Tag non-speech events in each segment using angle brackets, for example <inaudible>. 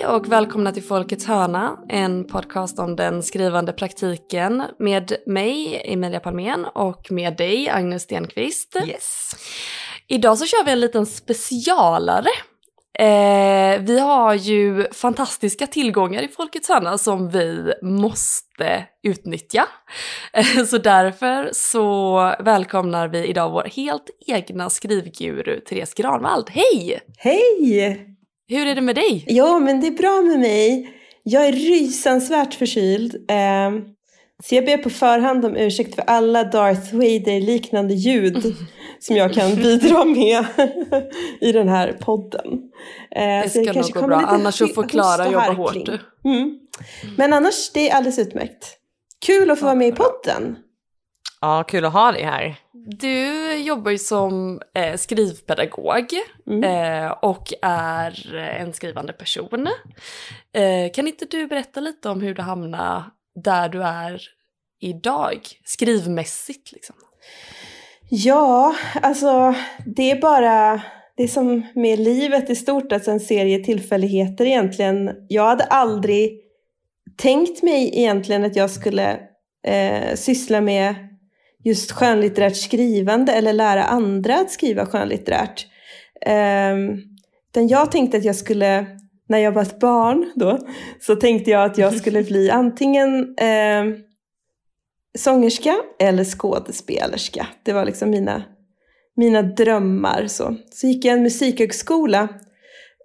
Hej och välkomna till Folkets hörna, en podcast om den skrivande praktiken med mig, Emilia Palmén, och med dig, Agnes Stenqvist. Yes. Idag så kör vi en liten specialare. Eh, vi har ju fantastiska tillgångar i Folkets hörna som vi måste utnyttja. Eh, så därför så välkomnar vi idag vår helt egna skrivguru Therese Granvald. Hej! Hej! Hur är det med dig? Ja, men det är bra med mig. Jag är rysansvärt förkyld. Eh, så jag ber på förhand om ursäkt för alla Darth Vader-liknande ljud <laughs> som jag kan bidra med <laughs> i den här podden. Eh, det ska nog gå bra, annars så får Klara jobba hårt. Mm. Men annars, det är alldeles utmärkt. Kul att få vara med i podden. Ja, kul att ha dig här. Du jobbar ju som eh, skrivpedagog mm. eh, och är en skrivande person. Eh, kan inte du berätta lite om hur du hamnade där du är idag, skrivmässigt liksom? Ja, alltså det är bara, det är som med livet i stort, alltså en serie tillfälligheter egentligen. Jag hade aldrig tänkt mig egentligen att jag skulle eh, syssla med just skönlitterärt skrivande eller lära andra att skriva skönlitterärt. Um, jag tänkte att jag skulle, när jag var ett barn då, så tänkte jag att jag <laughs> skulle bli antingen eh, sångerska eller skådespelerska. Det var liksom mina, mina drömmar. Så. så gick jag en musikhögskola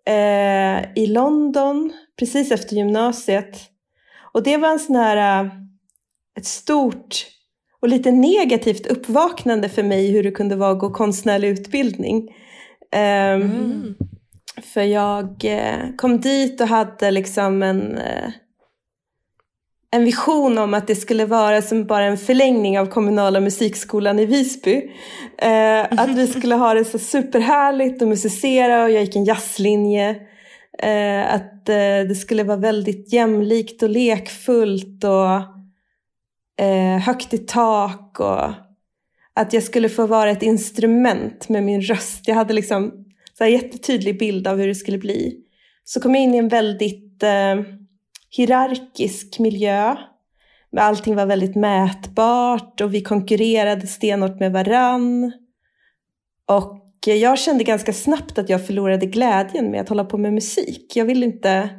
eh, i London precis efter gymnasiet. Och det var en sån här, eh, ett stort och lite negativt uppvaknande för mig hur det kunde vara att gå konstnärlig utbildning. Um, mm. För jag eh, kom dit och hade liksom en, eh, en vision om att det skulle vara som bara en förlängning av kommunala musikskolan i Visby. Eh, att vi <laughs> skulle ha det så superhärligt och musicera och jag gick en jazzlinje. Att det skulle vara väldigt jämlikt och lekfullt och eh, högt i tak och att jag skulle få vara ett instrument med min röst. Jag hade liksom så här jättetydlig bild av hur det skulle bli. Så kom jag in i en väldigt eh, hierarkisk miljö. Allting var väldigt mätbart och vi konkurrerade stenhårt med varann. Och jag kände ganska snabbt att jag förlorade glädjen med att hålla på med musik. Jag ville inte,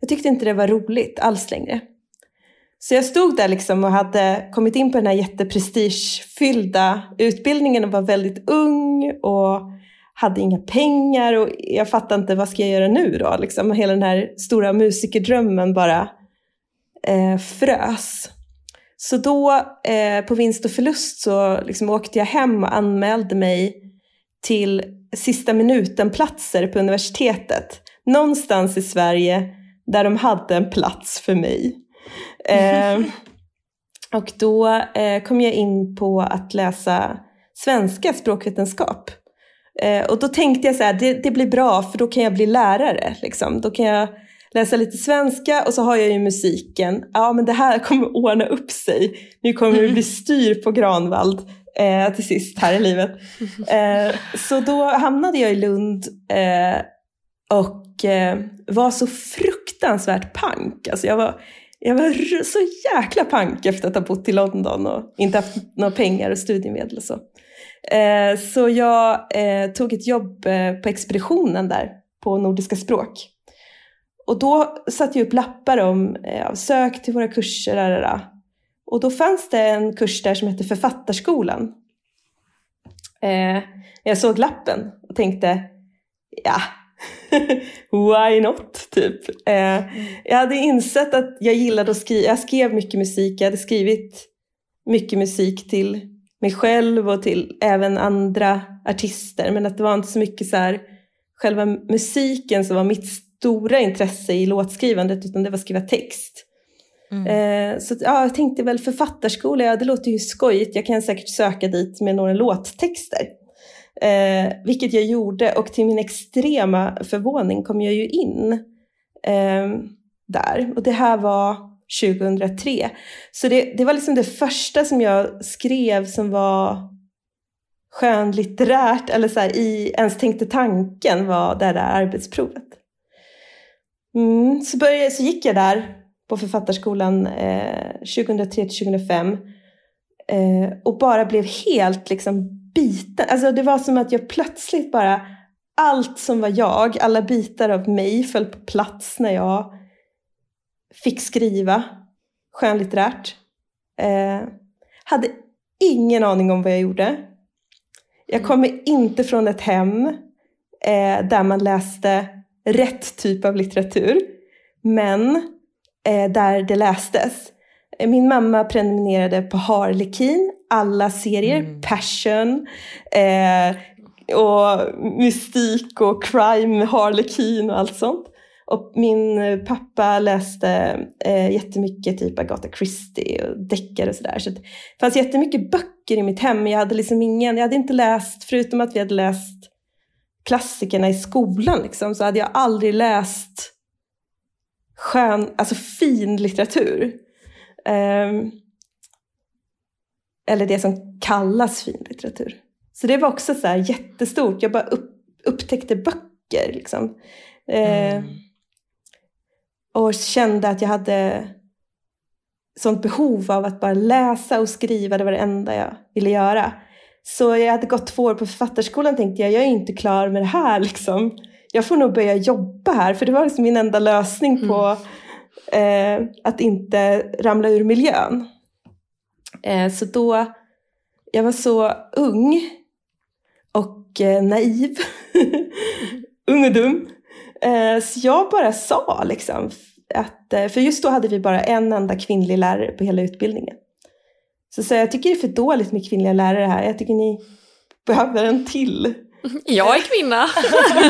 jag tyckte inte det var roligt alls längre. Så jag stod där liksom och hade kommit in på den här jätteprestigefyllda utbildningen och var väldigt ung och hade inga pengar och jag fattade inte vad ska jag göra nu då? Liksom, hela den här stora musikerdrömmen bara eh, frös. Så då eh, på vinst och förlust så liksom åkte jag hem och anmälde mig till sista minuten-platser på universitetet. Någonstans i Sverige där de hade en plats för mig. Eh, <laughs> och då eh, kom jag in på att läsa svenska språkvetenskap. Eh, och då tänkte jag så här, det, det, blir bra för då kan jag bli lärare. Liksom. Då kan jag läsa lite svenska och så har jag ju musiken. Ja men det här kommer ordna upp sig. Nu kommer det bli styr på Granvald eh, till sist här i livet. Eh, så då hamnade jag i Lund eh, och eh, var så fruktansvärt pank. Alltså jag var jag var så jäkla pank efter att ha bott i London och inte haft några pengar och studiemedel och så. Eh, så jag eh, tog ett jobb eh, på expeditionen där på Nordiska språk. Och då satte jag upp lappar om sök till våra kurser. Rarara. Och då fanns det en kurs där som hette Författarskolan. Jag såg lappen och tänkte, ja, <laughs> Why not? Typ. Eh, jag hade insett att jag gillade att skriva. Jag skrev mycket musik. Jag hade skrivit mycket musik till mig själv och till även andra artister. Men att det var inte så mycket så här, själva musiken som var mitt stora intresse i låtskrivandet utan det var att skriva text. Mm. Eh, så ja, jag tänkte väl författarskola, ja det låter ju skojigt, jag kan säkert söka dit med några låttexter. Eh, vilket jag gjorde och till min extrema förvåning kom jag ju in eh, där. Och det här var 2003. Så det, det var liksom det första som jag skrev som var skönlitterärt eller så här, i, ens tänkte tanken var det där arbetsprovet. Mm, så, började, så gick jag där på författarskolan eh, 2003 till 2005 eh, och bara blev helt liksom biten. Alltså det var som att jag plötsligt bara, allt som var jag, alla bitar av mig föll på plats när jag fick skriva skönlitterärt. Eh, hade ingen aning om vad jag gjorde. Jag mm. kommer inte från ett hem eh, där man läste rätt typ av litteratur. Men eh, där det lästes. Min mamma prenumererade på Harlekin, alla serier, mm. Passion, eh, och mystik och crime, Harlekin och allt sånt. Och min pappa läste eh, jättemycket typ Agatha Christie och deckare och sådär. Så det fanns jättemycket böcker i mitt hem. Jag hade liksom ingen, jag hade inte läst, förutom att vi hade läst klassikerna i skolan liksom, så hade jag aldrig läst skön, alltså fin litteratur. Um, eller det som kallas fin litteratur. Så det var också så här jättestort. Jag bara upp, upptäckte böcker. Liksom. Uh, mm. Och kände att jag hade sånt behov av att bara läsa och skriva. Det var det enda jag ville göra. Så jag hade gått två år på författarskolan tänkte jag, jag är inte klar med det här liksom. Jag får nog börja jobba här, för det var liksom min enda lösning på mm. Eh, att inte ramla ur miljön. Eh, så då, jag var så ung och eh, naiv, <laughs> ung och dum. Eh, så jag bara sa liksom, att, eh, för just då hade vi bara en enda kvinnlig lärare på hela utbildningen. Så, så jag tycker det är för dåligt med kvinnliga lärare här. Jag tycker ni behöver en till. <laughs> Jag är kvinna. <laughs>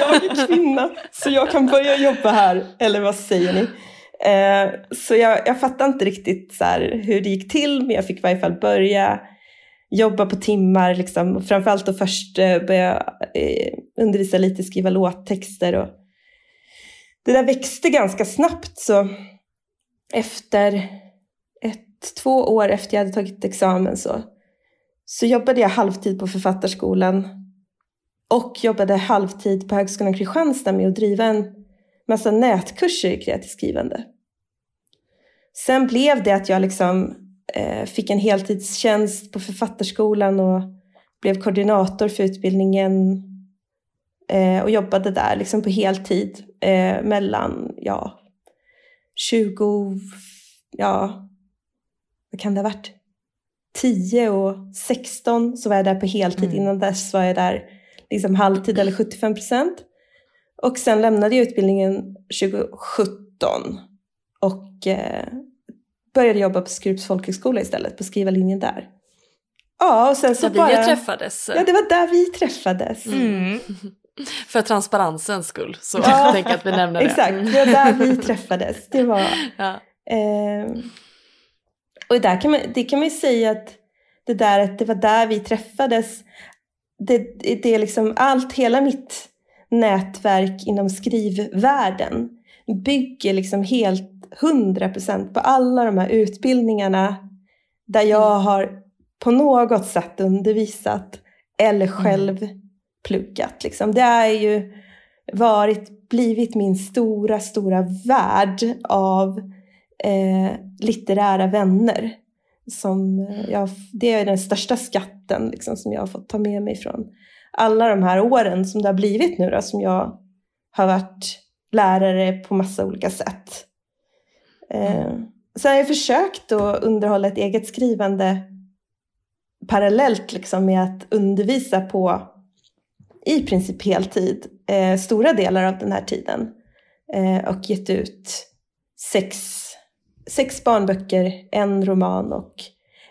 jag är kvinna, så jag kan börja jobba här. Eller vad säger ni? Eh, så jag, jag fattar inte riktigt så hur det gick till, men jag fick i varje fall börja jobba på timmar. Liksom. Framförallt då först eh, börja eh, undervisa lite, skriva låttexter. Och det där växte ganska snabbt. Så efter två år efter jag hade tagit examen så, så jobbade jag halvtid på författarskolan och jobbade halvtid på Högskolan Kristianstad med att driva en massa nätkurser i kreativt skrivande. Sen blev det att jag liksom, eh, fick en heltidstjänst på författarskolan och blev koordinator för utbildningen eh, och jobbade där liksom på heltid eh, mellan ja, 20, ja, vad kan det ha varit? 10 och 16 så var jag där på heltid. Mm. Innan dess var jag där liksom halvtid eller 75 procent. Och sen lämnade jag utbildningen 2017 och eh, började jobba på Skurups folkhögskola istället, på skrivarlinjen där. Ja, och sen så där bara... vi träffades. Ja, det var där vi träffades. Mm. <laughs> För transparensens skull så ja, <laughs> jag tänker att vi nämner det. Exakt, det var där vi träffades. Det var... <laughs> Ja. Eh, och där kan man, det kan man ju säga att det där att det var där vi träffades. Det, det är liksom allt, hela mitt nätverk inom skrivvärlden bygger liksom helt hundra procent på alla de här utbildningarna där jag mm. har på något sätt undervisat eller mm. själv pluggat. Liksom. Det har ju varit, blivit min stora, stora värld av eh, litterära vänner. Som jag, det är den största skatten liksom, som jag har fått ta med mig från alla de här åren som det har blivit nu då, som jag har varit lärare på massa olika sätt. Eh, sen har jag försökt att underhålla ett eget skrivande parallellt liksom med att undervisa på i princip heltid eh, stora delar av den här tiden eh, och gett ut sex sex barnböcker, en roman och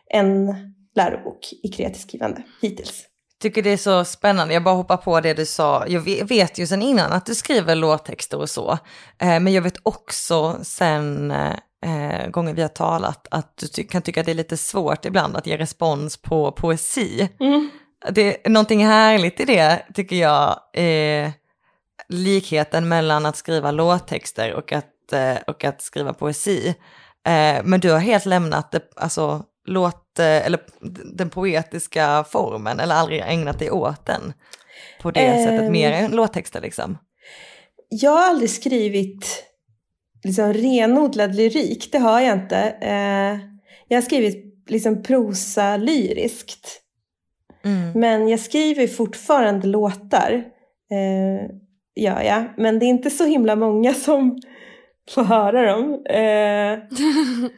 en lärobok i kreativt skrivande hittills. Tycker det är så spännande, jag bara hoppar på det du sa. Jag vet ju sen innan att du skriver låttexter och så. Eh, men jag vet också sen eh, gånger vi har talat att du ty kan tycka att det är lite svårt ibland att ge respons på poesi. Mm. Det är någonting härligt i det tycker jag, eh, likheten mellan att skriva låttexter och att, eh, och att skriva poesi. Eh, men du har helt lämnat det, alltså, låt, eh, eller den poetiska formen eller aldrig ägnat dig åt den på det Ehm. sättet, mer än låttexter liksom. Jag har aldrig skrivit liksom renodlad lyrik, det har jag inte. Eh, jag har skrivit liksom prosa lyriskt. Mm. Men jag skriver fortfarande låtar. Eh, gör jag. Men det är inte så himla många som <laughs> får höra dem. Eh, <laughs>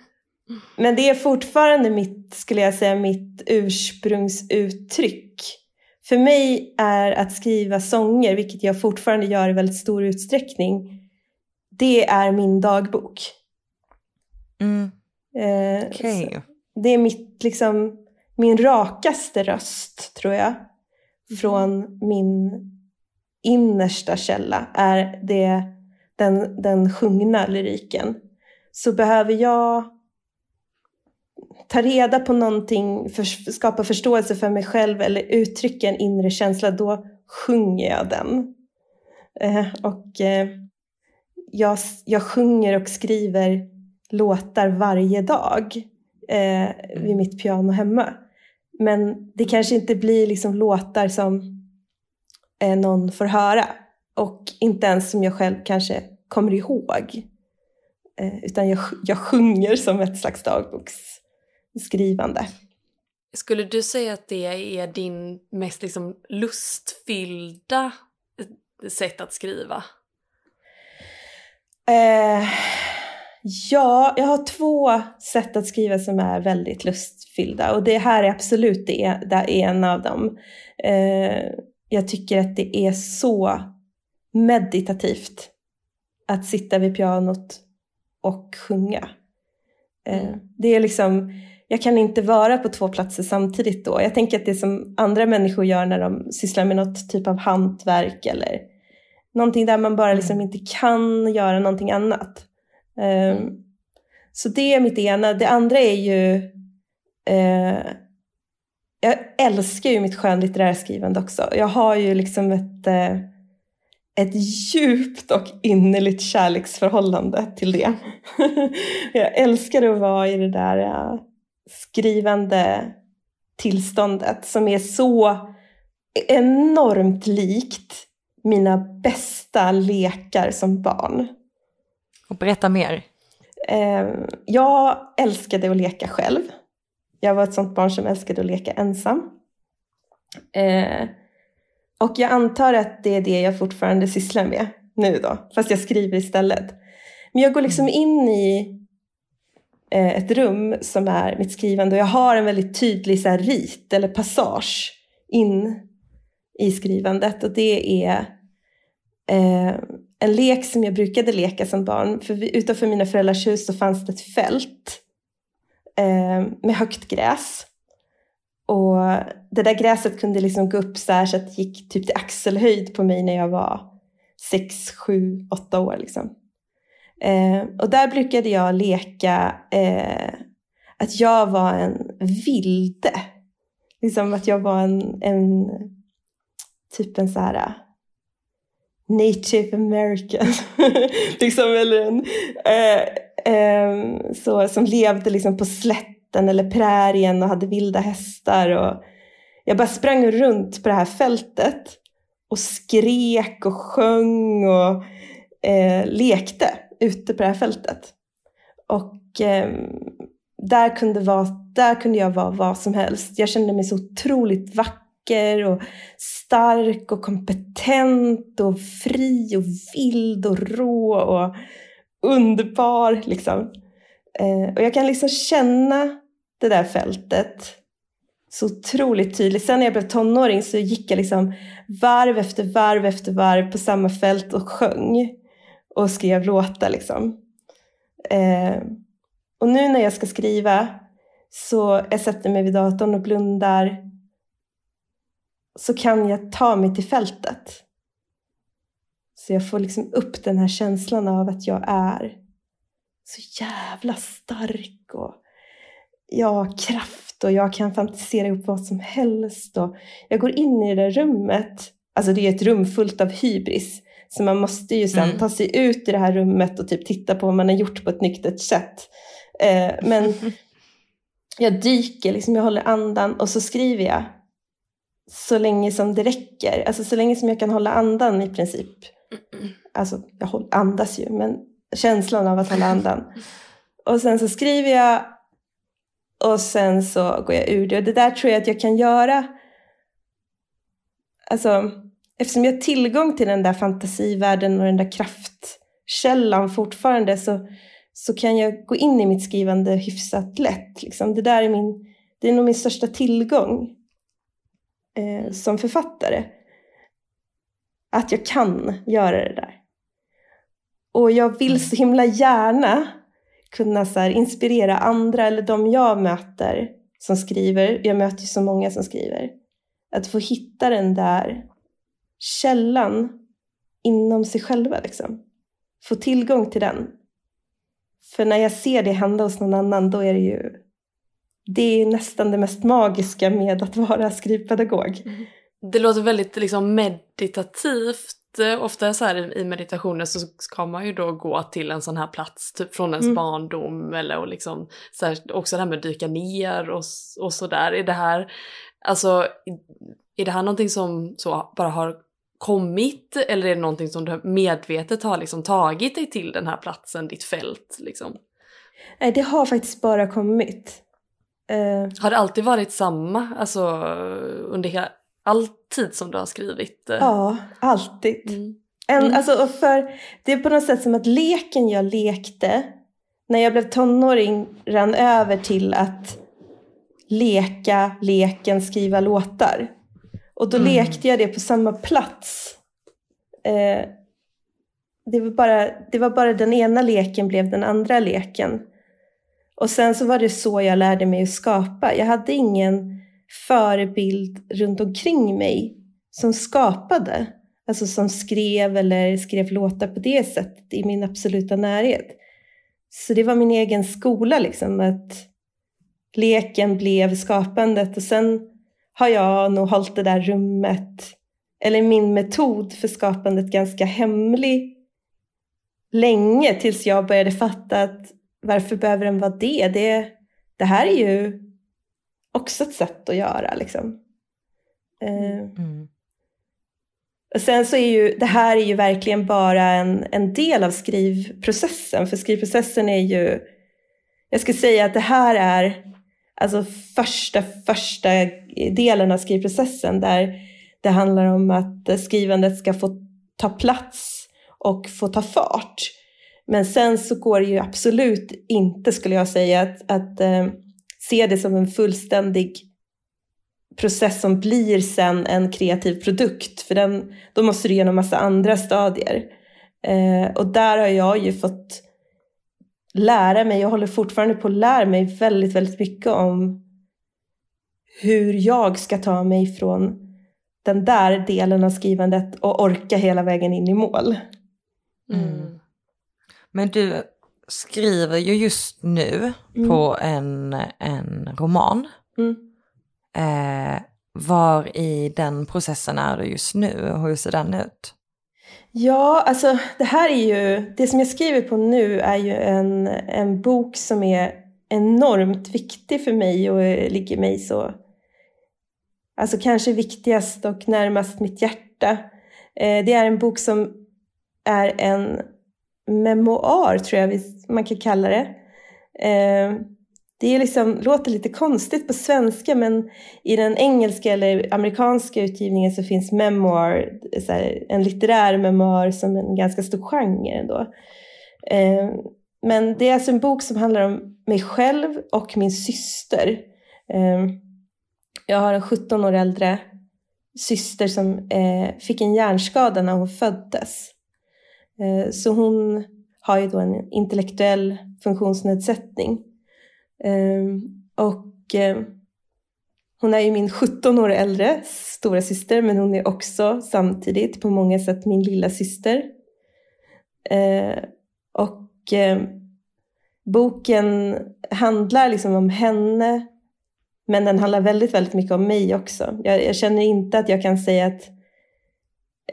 men det är fortfarande mitt, skulle jag säga, mitt ursprungsuttryck. För mig är att skriva sånger, vilket jag fortfarande gör i väldigt stor utsträckning, det är min dagbok. Mm. Eh, så Det är mitt, liksom, min rakaste röst, tror jag, från min innersta källa, är det, den, den sjungna lyriken. Så behöver jag ta reda på någonting, för, skapa förståelse för mig själv eller uttrycka en inre känsla, då sjunger jag den. Eh, och eh, jag, jag sjunger och skriver låtar varje dag eh, vid mitt piano hemma. Men det kanske inte blir liksom låtar som eh, någon får höra och inte ens som jag själv kanske kommer ihåg. Eh, utan jag, jag sjunger som ett slags dagboks dagboksskrivande. Skulle du säga att det är din mest liksom lustfyllda sätt att skriva? Eh, ja, jag har två sätt att skriva som är väldigt lustfyllda och det här är absolut det, det är en av dem. Eh, jag tycker att det är så meditativt att sitta vid pianot och sjunga. Eh, Mm. det är liksom, jag kan inte vara på två platser samtidigt då. Jag tänker att det som andra människor gör när de sysslar med något typ av hantverk eller någonting där man bara liksom inte kan göra någonting annat. Eh, Så det är mitt ena. Det andra är ju eh, jag älskar ju mitt skönlitterära skrivande också. Jag har ju liksom ett, eh, ett djupt och innerligt kärleksförhållande till det. <laughs> jag älskar att vara i det där eh, skrivande tillståndet som är så enormt likt mina bästa lekar som barn. Och berätta mer. Eh, jag älskade att leka själv. Jag var ett sånt barn som älskade att leka ensam. Eh, och jag antar att det är det jag fortfarande sysslar med nu då, fast jag skriver istället. Men jag går liksom in i Eh, ett rum som är mitt skrivande och jag har en väldigt tydlig så här, rit eller passage in i skrivandet och det är eh, en lek som jag brukade leka som barn. För vi, utanför mina föräldrars hus så fanns det ett fält eh, med högt gräs. Och det där gräset kunde liksom gå upp så här så att det gick typ till axelhöjd på mig när jag var sex, sju, åtta år. Liksom. Eh, och där brukade jag leka eh, att jag var en vilde. Liksom att jag var en, en typ en så här eh, native american. <laughs> liksom, eller en, eh, eh, så, som levde liksom på slätten eller prärien och hade vilda hästar. Och jag bara sprang runt på det här fältet och skrek och sjöng och eh, lekte ute på det här fältet. Och eh, där, kunde vara, där kunde jag vara vad som helst. Jag kände mig så otroligt vacker och stark och kompetent och fri och vild och rå och underbar. Liksom. Eh, och jag kan liksom känna det där fältet så otroligt tydligt. Sen när jag blev tonåring så gick jag liksom varv efter varv efter varv på samma fält och sjöng och skrev låtar. Liksom. Eh, och nu när jag ska skriva så jag sätter mig vid datorn och blundar så kan jag ta mig till fältet. Så jag får liksom upp den här känslan av att jag är så jävla stark och jag har kraft och jag kan fantisera upp vad som helst. Och jag går in i det där rummet, alltså det är ett rum fullt av hybris. Så man måste ju sen mm. ta sig ut i det här rummet och typ titta på vad man har gjort på ett nyktert sätt. Eh, men <laughs> jag dyker, liksom, jag håller andan och så skriver jag så länge som det räcker. Alltså så länge som jag kan hålla andan i princip. Alltså jag andas ju, men känslan av att hålla andan. <laughs> Och sen så skriver jag och sen så går jag ur det. Och det där tror jag att jag kan göra. Alltså, eftersom jag har tillgång till den där fantasivärlden och den där kraftkällan fortfarande så, så kan jag gå in i mitt skrivande hyfsat lätt. Liksom. Det där är, min, det är nog min största tillgång eh, som författare. Att jag kan göra det där. Och jag vill så himla gärna kunna så inspirera andra eller de jag möter som skriver. Jag möter ju så många som skriver. Att få hitta den där källan inom sig själva. Liksom. Få tillgång till den. För när jag ser det hända hos någon annan då är det ju det är nästan det mest magiska med att vara skrivpedagog. Mm. Det låter väldigt liksom meditativt ofta så här i meditationer så ska man ju då gå till en sån här plats typ från ens mm. barndom eller och liksom så här, också det här med att dyka ner och, och sådär. Är det här, alltså, är det här någonting som så bara har kommit eller är det någonting som du medvetet har liksom tagit dig till den här platsen, ditt fält liksom? Nej, det har faktiskt bara kommit. Uh... Har det alltid varit samma, alltså under hela, all tid som du har skrivit? Eh. Ja, alltid. Mm. En, mm. Alltså, för det är på något sätt som att leken jag lekte när jag blev tonåring rann över till att leka leken skriva låtar. Och då mm. lekte jag det på samma plats. Eh, det, var bara, det var bara den ena leken blev den andra leken. Och sen så var det så jag lärde mig att skapa. Jag hade ingen förebild runt omkring mig som skapade. Alltså som skrev eller skrev låtar på det sättet i min absoluta närhet. Så det var min egen skola liksom. Att leken blev skapandet och sen har jag nog hållit det där rummet eller min metod för skapandet ganska hemlig länge tills jag började fatta att varför behöver den vara det? Det, det här är ju också ett sätt att göra. Liksom. Eh, mm. Och sen så är ju det här är ju verkligen bara en, en del av skrivprocessen. För skrivprocessen är ju, jag skulle säga att det här är alltså första, första delen av skrivprocessen där det handlar om att skrivandet ska få ta plats och få ta fart. Men sen så går det ju absolut inte, skulle jag säga, att, att eh, se det som en fullständig process som blir sen en kreativ produkt. För den, då måste du genom massa andra stadier. Eh, och där har jag ju fått lära mig, jag håller fortfarande på att lära mig väldigt, väldigt mycket om hur jag ska ta mig från den där delen av skrivandet och orka hela vägen in i mål. Mm. Men du, skriver ju just nu mm. på en, en roman. Mm. Eh, var i den processen är du just nu? Hur ser den ut? Ja, alltså det här är ju, det som jag skriver på nu är ju en, en bok som är enormt viktig för mig och ligger mig så, alltså kanske viktigast och närmast mitt hjärta. Eh, det är en bok som är en memoar tror jag man kan kalla det. Eh, det är liksom, låter lite konstigt på svenska men i den engelska eller amerikanska utgivningen så finns memoir, här, en litterär memoir som en ganska stor genre ändå. Eh, men det är alltså en bok som handlar om mig själv och min syster. Eh, jag har en 17 år äldre syster som eh, fick en hjärnskada när hon föddes. Eh, så hon har ju då en intellektuell funktionsnedsättning. Ehm, och eh, hon är ju min 17 år äldre stora syster men hon är också samtidigt på många sätt min lilla syster. Ehm, och eh, boken handlar liksom om henne, men den handlar väldigt, väldigt mycket om mig också. Jag, jag känner inte att jag kan säga att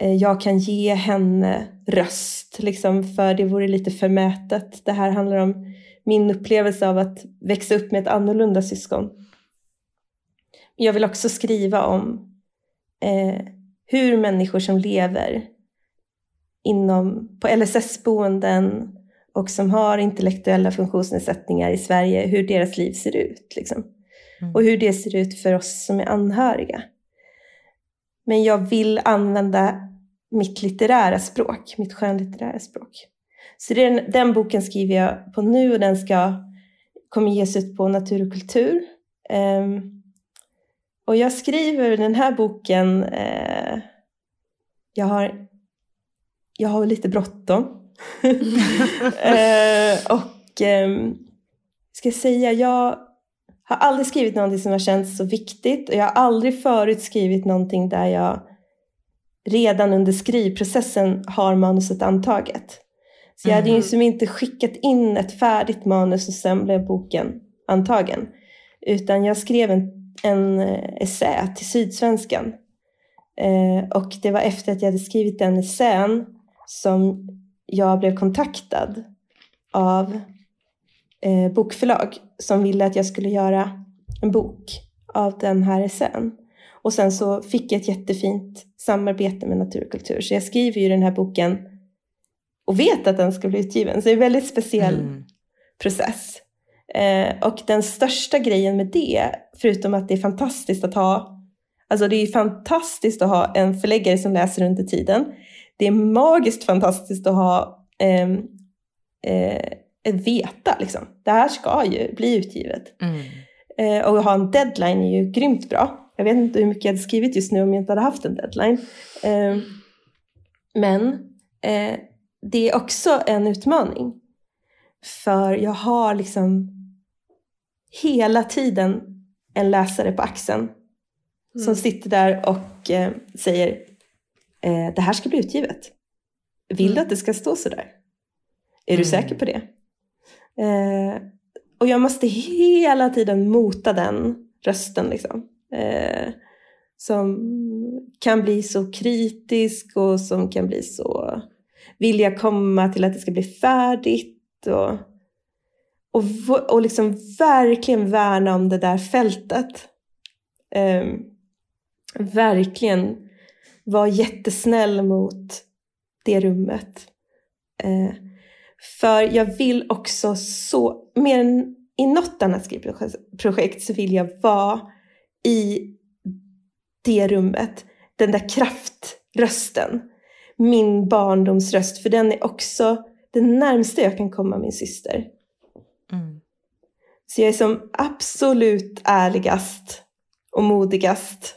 eh, jag kan ge henne röst, liksom, för det vore lite förmätet. Det här handlar om min upplevelse av att växa upp med ett annorlunda syskon. Jag vill också skriva om eh, hur människor som lever inom, på LSS-boenden och som har intellektuella funktionsnedsättningar i Sverige, hur deras liv ser ut. Liksom. Mm. Och hur det ser ut för oss som är anhöriga. Men jag vill använda mitt litterära språk, mitt skönlitterära språk. Så den, den boken skriver jag på nu och den ska, kommer ges ut på Natur och kultur. Um, och jag skriver den här boken, uh, jag, har, jag har lite bråttom. uh, <laughs> och um, ska jag säga, jag har aldrig skrivit någonting som har känts så viktigt och jag har aldrig förut skrivit någonting där jag redan under skrivprocessen har manuset antaget. Så jag hade ju mm. liksom inte skickat in ett färdigt manus och sen blev boken antagen. Utan jag skrev en, en eh, essä till Sydsvenskan. Eh, och det var efter att jag hade skrivit den essän som jag blev kontaktad av eh, bokförlag som ville att jag skulle göra en bok av den här essän. Och sen så fick jag ett jättefint samarbete med Natur och kultur. Så jag skriver ju den här boken och vet att den ska bli utgiven. Så det är en väldigt speciell mm. process. Eh, och den största grejen med det, förutom att det är fantastiskt att ha, alltså det är fantastiskt att ha en förläggare som läser under tiden. Det är magiskt fantastiskt att ha eh, eh, veta liksom. Det här ska ju bli utgivet. Mm. Eh, och att ha en deadline är ju grymt bra. Jag vet inte hur mycket jag hade skrivit just nu om jag inte hade haft en deadline. Eh, men eh, det är också en utmaning. För jag har liksom hela tiden en läsare på axeln mm. som sitter där och eh, säger eh, det här ska bli utgivet. Vill mm. du att det ska stå sådär? Är mm. du säker på det? Eh, och jag måste hela tiden mota den rösten liksom. Eh, som kan bli så kritisk och som kan bli så vilja komma till att det ska bli färdigt och, och, och liksom verkligen värna om det där fältet. Um, verkligen vara jättesnäll mot det rummet. Uh, för jag vill också så, mer än i något annat skrivprojekt så vill jag vara i det rummet. Den där kraftrösten min barndomsröst, för den är också det närmsta jag kan komma min syster. Mm. Så jag är som absolut ärligast och modigast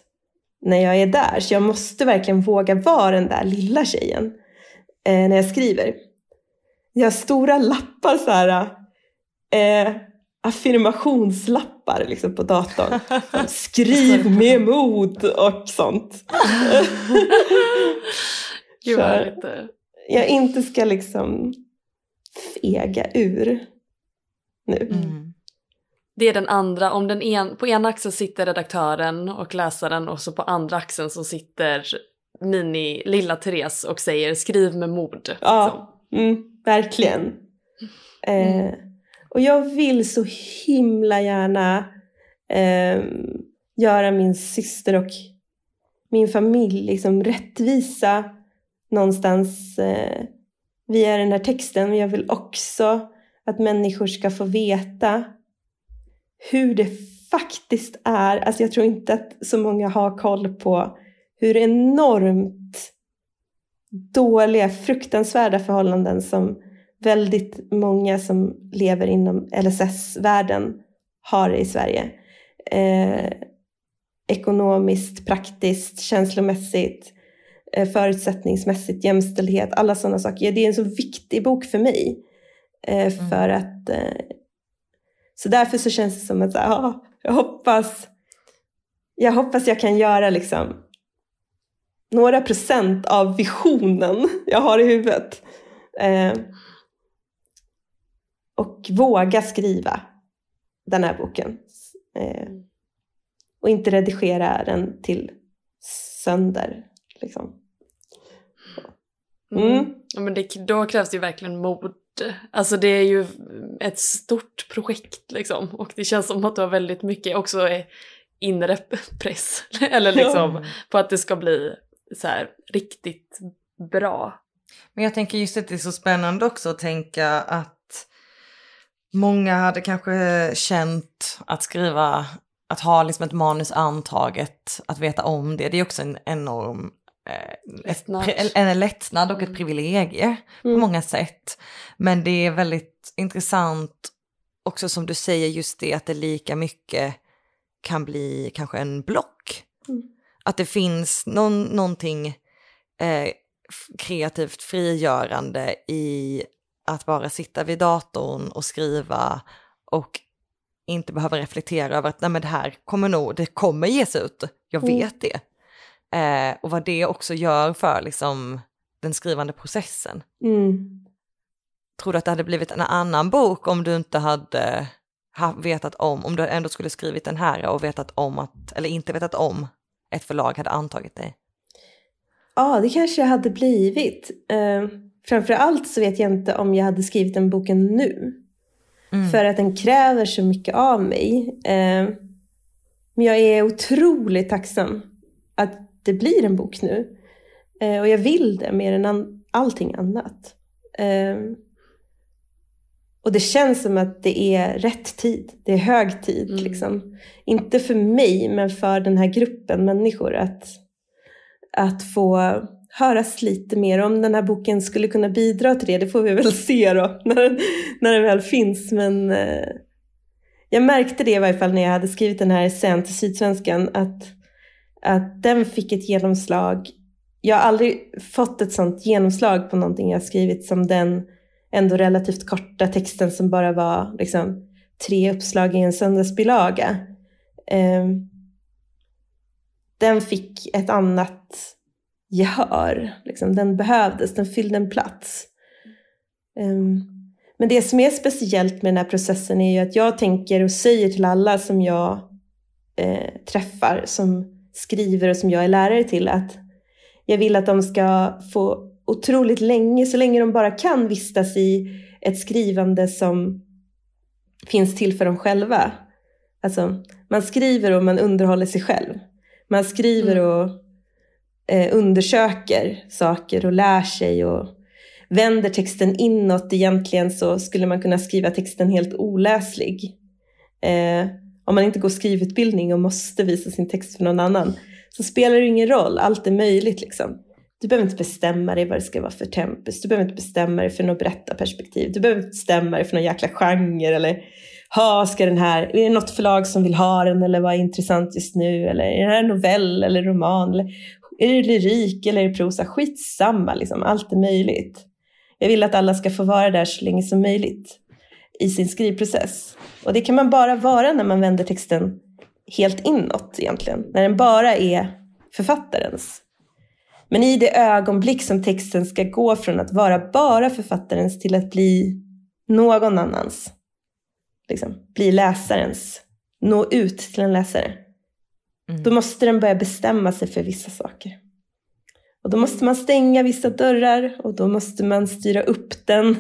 när jag är där. Så jag måste verkligen våga vara den där lilla tjejen eh, när jag skriver. Jag har stora lappar så här, eh, affirmationslappar liksom, på datorn. <laughs> Skriv med mod och sånt. <laughs> <laughs> Gud härligt. Jag inte ska liksom fega ur nu. Mm. Det är den andra, om den en, på ena axeln sitter redaktören och läsaren och så på andra axeln så sitter mini lilla Therese och säger skriv med mod. Ja, mm, verkligen. Mm. Eh, och jag vill så himla gärna eh, göra min syster och min familj liksom rättvisa någonstans eh, via den här texten. Men jag vill också att människor ska få veta hur det faktiskt är. Alltså jag tror inte att så många har koll på hur enormt dåliga, fruktansvärda förhållanden som väldigt många som lever inom LSS-världen har i Sverige. Eh, ekonomiskt, praktiskt, känslomässigt. Eh, förutsättningsmässigt, jämställdhet, alla sådana saker. Det är en så viktig bok för mig. Eh, mm. För att, eh, så därför så känns det som att ja, jag hoppas jag hoppas jag kan göra liksom några procent av visionen jag har i huvudet. och våga skriva den här boken. Och inte redigera den till sönder. Liksom. Mm. Mm. Ja, men det, då krävs det ju verkligen mod. Alltså det är ju ett stort projekt liksom. Och det känns som att du har väldigt mycket också inre press. <laughs> Eller liksom på att det ska bli så här riktigt bra. Men jag tänker just att det är så spännande också att tänka att många hade kanske känt att skriva, att ha liksom ett manus antaget, att veta om det. Det är också en enorm Lättnad. pri- en lättnad och ett Mm. privilegie på Mm. många sätt. Men det är väldigt intressant också som du säger just det att det lika mycket kan bli kanske en block. Mm. Att det finns någon, någonting eh, kreativt frigörande i att bara sitta vid datorn och skriva och inte behöva reflektera över att Nej, men det här kommer nog, det kommer ges ut, jag Mm. vet det. Eh, och vad det också gör för liksom, den skrivande processen. Mm. Tror du att det hade blivit en annan bok om du inte hade ha, vetat om, om du ändå skulle skrivit den här och vetat om att, eller inte vetat om ett förlag hade antagit dig? Ja, det kanske jag hade blivit. Eh, framför allt så vet jag inte om jag hade skrivit den boken nu. Mm. För att den kräver så mycket av mig. Eh, men jag är otroligt tacksam att det blir en bok nu. Eh, och jag vill det mer än an- allting annat. Eh, och det känns som att det är rätt tid. Det är hög tid. Mm. Liksom. Inte för mig, men för den här gruppen människor. Att, att få höras lite mer. Om den här boken skulle kunna bidra till det, det får vi väl <laughs> se då. När den, när den väl finns. Men eh, jag märkte det i varje fall när jag hade skrivit den här essän till Sydsvenskan. Att, att den fick ett genomslag. Jag har aldrig fått ett sånt genomslag på någonting jag skrivit som den ändå relativt korta texten som bara var liksom, tre uppslag i en söndagsbilaga. Um, den fick ett annat gehör. Liksom. Den behövdes, den fyllde en plats. Um, men det som är speciellt med den här processen är ju att jag tänker och säger till alla som jag eh, träffar, som skriver och som jag är lärare till, att jag vill att de ska få otroligt länge, så länge de bara kan vistas i ett skrivande som finns till för dem själva. Alltså, man skriver och man underhåller sig själv. Man skriver Mm. och eh, undersöker saker och lär sig och vänder texten inåt. Egentligen så skulle man kunna skriva texten helt oläslig. Eh, om man inte går skrivutbildning och måste visa sin text för någon annan så spelar det ingen roll. Allt är möjligt liksom. Du behöver inte bestämma dig vad det ska vara för tempus. Du behöver inte bestämma dig för något berättarperspektiv. Du behöver inte bestämma dig för någon jäkla genre eller ha, ska den här, är det något förlag som vill ha den eller vad är intressant just nu? Eller är det här en novell eller roman? Eller är det lyrik eller är det prosa? Skitsamma, liksom. allt är möjligt. Jag vill att alla ska få vara där så länge som möjligt i sin skrivprocess. Och det kan man bara vara när man vänder texten helt inåt egentligen. När den bara är författarens. Men i det ögonblick som texten ska gå från att vara bara författarens till att bli någon annans. Liksom, bli läsarens. Nå ut till en läsare. Mm. Då måste den börja bestämma sig för vissa saker. Och då måste man stänga vissa dörrar och då måste man styra upp den.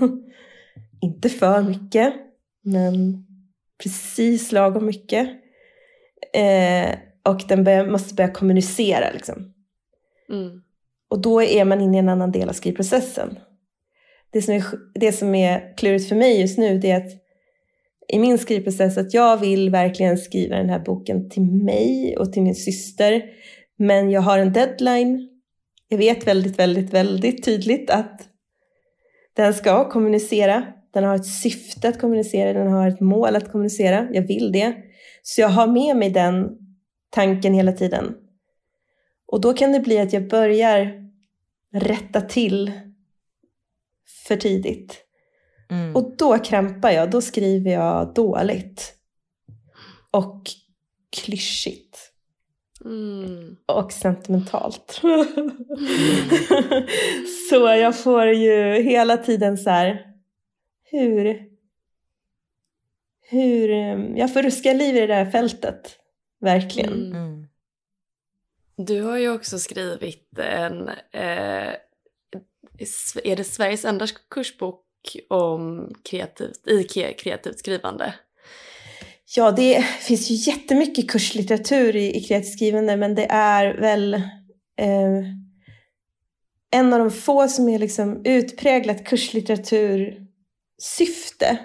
Inte för mycket, men precis lagom mycket. Eh, och den börjar, måste börja kommunicera. Liksom. Mm. Och då är man inne i en annan del av skrivprocessen. Det som är, det som är klurigt för mig just nu det är att i min skrivprocess att jag vill verkligen skriva den här boken till mig och till min syster. Men jag har en deadline. Jag vet väldigt, väldigt, väldigt tydligt att den ska kommunicera. Den har ett syfte att kommunicera, den har ett mål att kommunicera. Jag vill det. Så jag har med mig den tanken hela tiden. Och då kan det bli att jag börjar rätta till för tidigt. Mm. Och då krampar jag, då skriver jag dåligt. Och klyschigt. Mm. Och sentimentalt. <laughs> så jag får ju hela tiden så här, hur, hur, eh, jag får ruska liv i det där fältet. Verkligen. Mm. Mm. Du har ju också skrivit en, eh, är det Sveriges enda kursbok om kreativt, i kreativt skrivande? Ja, det finns ju jättemycket kurslitteratur i, i kreativt skrivande men det är väl eh, en av de få som är liksom utpräglat kurslitteraturssyfte.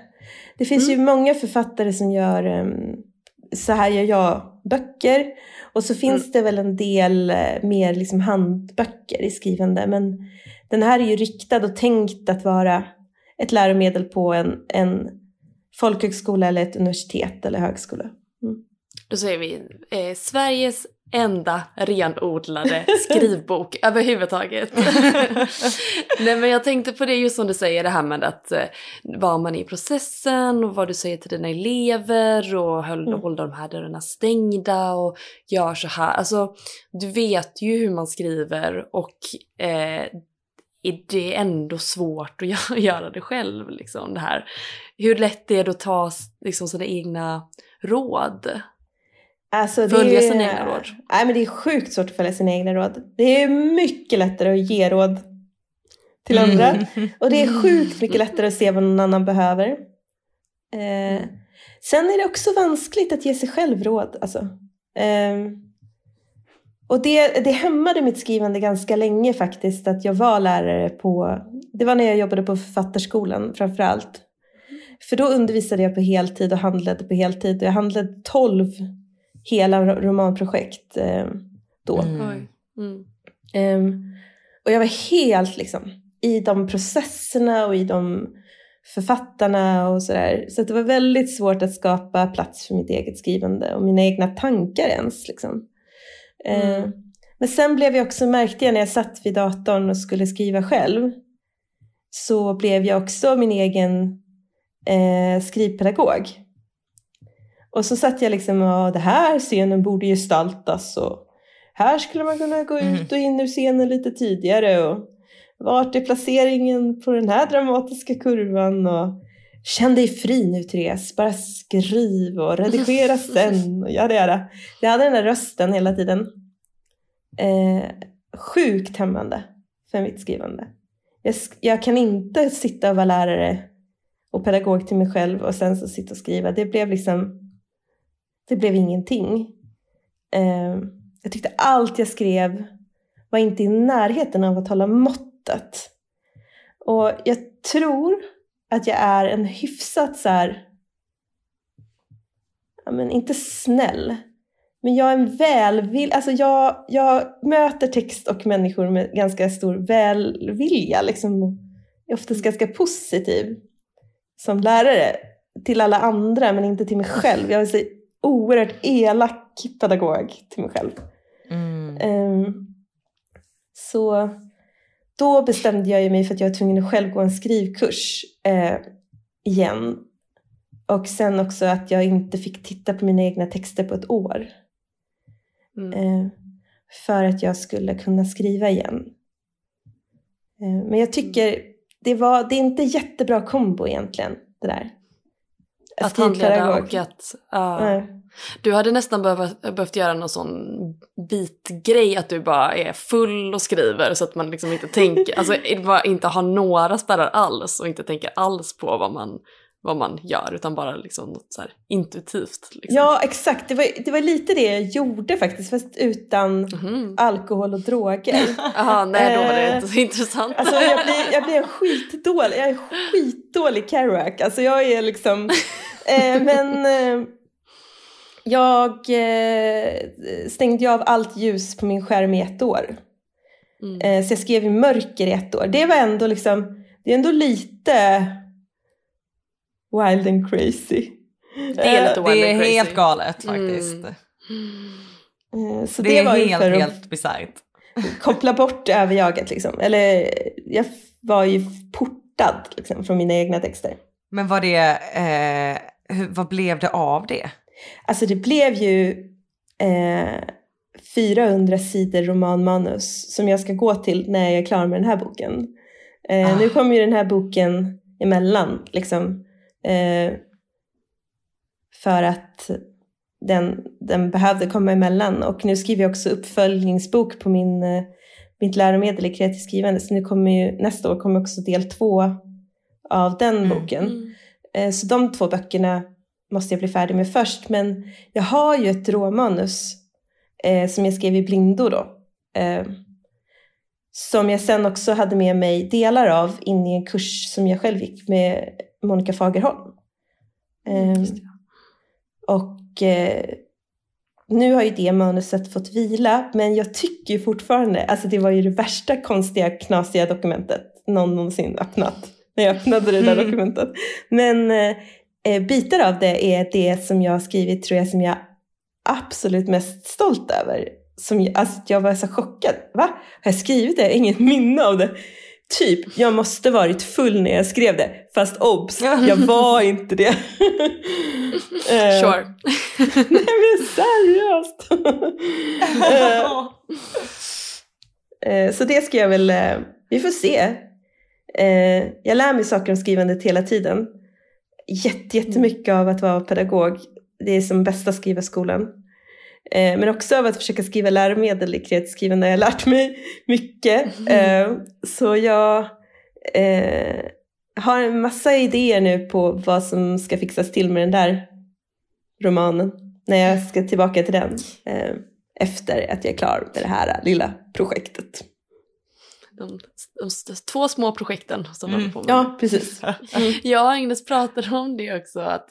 Det finns Mm. ju många författare som gör um, så här gör jag böcker och så finns Mm. det väl en del eh, mer liksom handböcker i skrivande men den här är ju riktad och tänkt att vara ett läromedel på en, en folkhögskola eller ett universitet eller högskola. Då säger vi eh, Sveriges enda renodlade <laughs> skrivbok överhuvudtaget. <laughs> Nej men jag tänkte på det just som du säger det här med att eh, var man är i processen och vad du säger till dina elever och höll, Mm. hålla de här dörrarna stängda och gör så här. Alltså du vet ju hur man skriver och eh, är det ändå svårt att <laughs> gö- göra det själv liksom det här. Hur lätt är det att ta liksom sina egna råd? Alltså, Följa sina egna råd. Nej, men det är sjukt svårt att följa sina egna råd. Det är mycket lättare att ge råd till andra. Mm. <laughs> Och det är sjukt mycket lättare att se vad någon annan behöver. Eh, sen är det också vanskligt att ge sig själv råd. Alltså. Eh, och det, det hämmade mitt skrivande ganska länge faktiskt. Att jag var lärare på, det var när jag jobbade på författarskolan framför allt. För då undervisade jag på heltid och handledde på heltid. Och jag handledde 12 hela ro- romanprojekt eh, då. Mm. Mm. Ehm, och jag var helt liksom i de processerna och i de författarna och sådär. Så att det var väldigt svårt att skapa plats för mitt eget skrivande och mina egna tankar ens. Liksom. Ehm, Mm. men sen blev jag också, märkte jag när jag satt vid datorn och skulle skriva själv, så blev jag också min egen eh, skrivpedagog. Och så satt jag liksom och det här scenen borde gestaltas och här skulle man kunna gå ut och in ur scenen lite tidigare och vart är placeringen på den här dramatiska kurvan och känn dig fri nu Therese, bara skriv och redigera <laughs> sen och göra det. Jag hade den där rösten hela tiden. Eh, sjukt hämmande för mitt skrivande. Jag, jag kan inte sitta och vara lärare och pedagog till mig själv och sen så sitta och skriva. Det blev liksom, det blev ingenting. Eh, jag tyckte allt jag skrev var inte i närheten av att hålla måttet. Och jag tror att jag är en hyfsat så här, ja men inte snäll, men jag är en välvill, alltså jag, jag möter text och människor med ganska stor välvilja liksom. Jag är oftast ganska positiv som lärare till alla andra men inte till mig själv. Jag är oerhört elak pedagog till mig själv. Mm. Ehm, så då bestämde jag mig för att jag var tvungen att själv gå en skrivkurs eh, igen. Och sen också att jag inte fick titta på mina egna texter på ett år. Mm. Eh, för att jag skulle kunna skriva igen. Eh, men jag tycker det, var, det är inte jättebra kombo egentligen, det där. Att handleda och att... Nej. Du hade nästan behövt, behövt göra någon sån bitgrej att du bara är full och skriver så att man liksom inte tänker, alltså <laughs> bara inte har några spärrar alls och inte tänker alls på vad man, vad man gör utan bara liksom något så intuitivt. Liksom. Ja, exakt. Det var, det var lite det jag gjorde faktiskt, fast utan Mhm. alkohol och droger. <laughs> Jaha, nej då var det Eh, inte så intressant. Alltså jag blir, jag blir en skitdålig, jag är skitdålig Kerouac. Alltså jag är liksom, <laughs> eh, men eh, jag eh, stängde ju av allt ljus på min skärm i ett år. Mm. Eh, så jag skrev i mörker i ett år. Det var ändå liksom, det är ändå lite wild and crazy. Det är lite Eh, wild Det är and crazy. helt galet faktiskt. Mm. så Det, det, är var ju helt, för helt bisarrt. koppla bort överjaget liksom. Eller jag var ju portad liksom, från mina egna texter. Men var det, eh, hur, vad blev det av det? Alltså det blev ju eh, 400 sidor romanmanus som jag ska gå till när jag är klar med den här boken. Eh, Ah. Nu kommer ju den här boken emellan liksom. Eh, för att den, den behövde komma emellan. Och nu skriver jag också uppföljningsbok på min, eh, mitt läromedel i kreativt skrivande. Så nu kommer ju, nästa år kommer också del två av den Mm. boken. Mm. Eh, Så de två böckerna måste jag bli färdig med först. Men jag har ju ett råmanus eh, som jag skrev i blindo då. Eh, som jag sen också hade med mig delar av in i en kurs som jag själv gick med Monica Fagerholm. Eh, Just det. och eh, nu har ju det manuset fått vila, men jag tycker fortfarande, alltså det var ju det värsta konstiga, knasiga dokumentet någon någonsin öppnat. När jag öppnade det där Mm. dokumentet. Men eh, eh, bitar av det är det som jag har skrivit, tror jag, som jag absolut mest stolt över. Som jag, alltså jag var så chockad. Va? Har jag skrivit det? Jag har Inget minne av det. Typ, jag måste varit full när jag skrev det. Fast obs, jag var inte det. <laughs> Eh, Sure. <laughs> Nej men seriöst! <laughs> Eh, så det ska jag väl, vi får se. Eh, jag lär mig saker om skrivandet hela tiden. Jätte, jättemycket av att vara pedagog. Det är som bästa skrivarskolan. Eh, men också av att försöka skriva läromedel i kreativt skrivande har jag lärt mig mycket. Eh, så jag eh, har en massa idéer nu på vad som ska fixas till med den där romanen. När jag ska tillbaka till den eh, efter att jag är klar med det här lilla projektet. De, de, de två små projekten som Mm. håller på med. Ja, precis. <laughs> Jag och Agnes pratade om det också. Att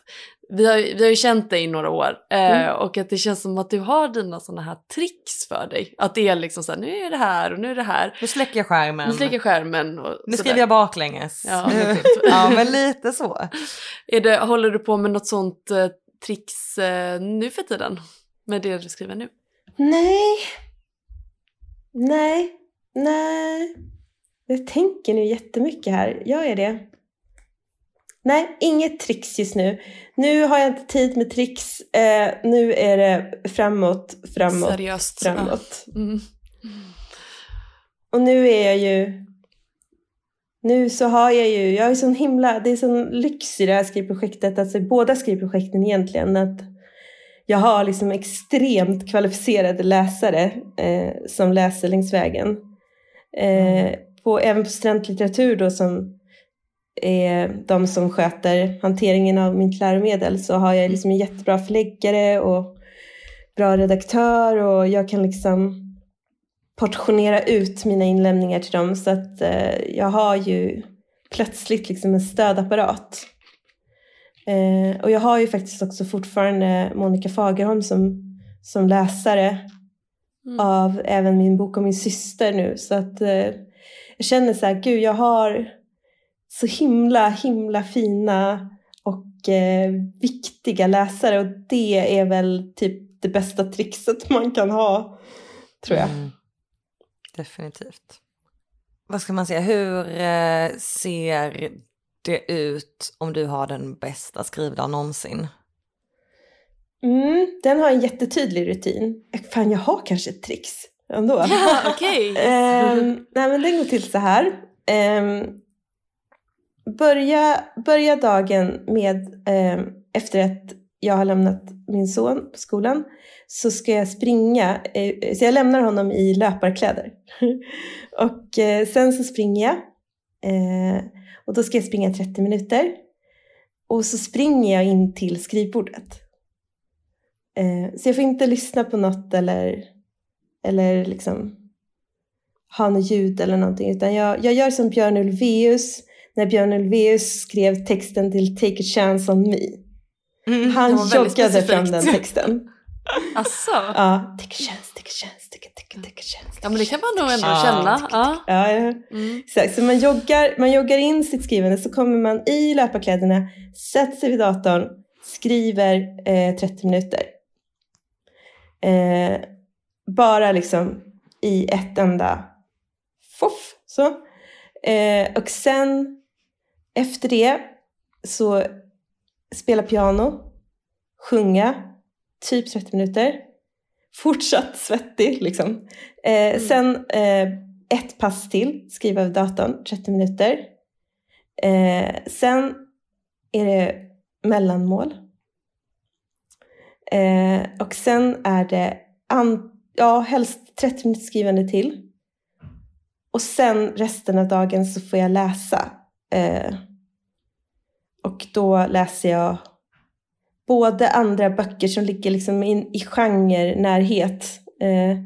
vi, har, ju- vi har ju känt dig i några år eh, Mm. och att det känns som att du har dina sådana här tricks för dig. Att det är liksom så här, nu är det här och nu är det här. Nu släcker jag skärmen. Nu släcker jag skärmen och Nu sådär. skriver jag baklänges. Ja, typ. <laughs> ja, men lite så. <laughs> Är det, håller du på med något sånt eh, tricks eh, nu för tiden? Med det du skriver nu? Nej. Nej. Nej. Jag tänker nu jättemycket här. Jag är det. Nej, inget tricks just nu. Nu har jag inte tid med tricks. Eh, nu är det framåt, framåt, Seriöst. framåt. Ja. Mm. Och nu är jag ju... Nu så har jag ju... Jag ju sån himla... Det är sån lyx i det här skrivprojektet, alltså båda skrivprojekten egentligen, att jag har liksom extremt kvalificerade läsare eh, som läser längs vägen. Eh, på, även på studentlitteratur då som är de som sköter hanteringen av mitt läromedel så har jag liksom en jättebra förläggare och bra redaktör och jag kan liksom portionera ut mina inlämningar till dem. Så att eh, jag har ju plötsligt liksom en stödapparat. Eh, och jag har ju faktiskt också fortfarande Monica Fagerholm som, som läsare Mm. av även min bok om min syster nu. Så att eh, jag känner så här, gud jag har så himla, himla fina och eh, viktiga läsare och det är väl typ det bästa trixet <laughs> man kan ha, tror jag. Mm. Definitivt. Vad ska man säga, hur eh, ser det ut om du har den bästa skrivdagen någonsin? Mm, den har en jättetydlig rutin. Fan, jag har kanske ett trix ändå. Ja, <laughs> okej. Ehm, nej, men den går till så här. Ehm, börja, börja dagen med, ehm, efter att jag har lämnat min son på skolan, så ska jag springa. eh, så jag lämnar honom i löparkläder. <laughs> och eh, sen så springer jag. Eh, och då ska jag springa 30 minuter. Och så springer jag in till skrivbordet. Eh, så jag får inte lyssna på något eller, eller liksom ha något ljud eller någonting. Utan jag, jag gör som Björn Ulvaeus när Björn Ulvaeus skrev texten till Take a chance on me. det Han joggade fram den texten. <laughs> Asså? Ja, take a chance, take a chance, take a, take a, take a chance. Ja men det kan man nog ändå känna. Ja. Ja, ja. Mm. Exakt, så man joggar, man joggar in sitt skrivande så kommer man i löparkläderna, sätter sig vid datorn, skriver eh, 30 minuter. Eh, bara liksom i ett enda foff. Så. Eh, och sen efter det så spela piano, sjunga, typ 30 minuter. Fortsatt svettig liksom. Eh, Sen eh, ett pass till, skriva över datorn, 30 minuter. Eh, sen är det mellanmål. Eh, och sen är det an, ja, helst 30 minuter skrivande till. Och sen resten av dagen så får jag läsa. Eh, och då läser jag både andra böcker som ligger liksom in, i genre-närhet eh,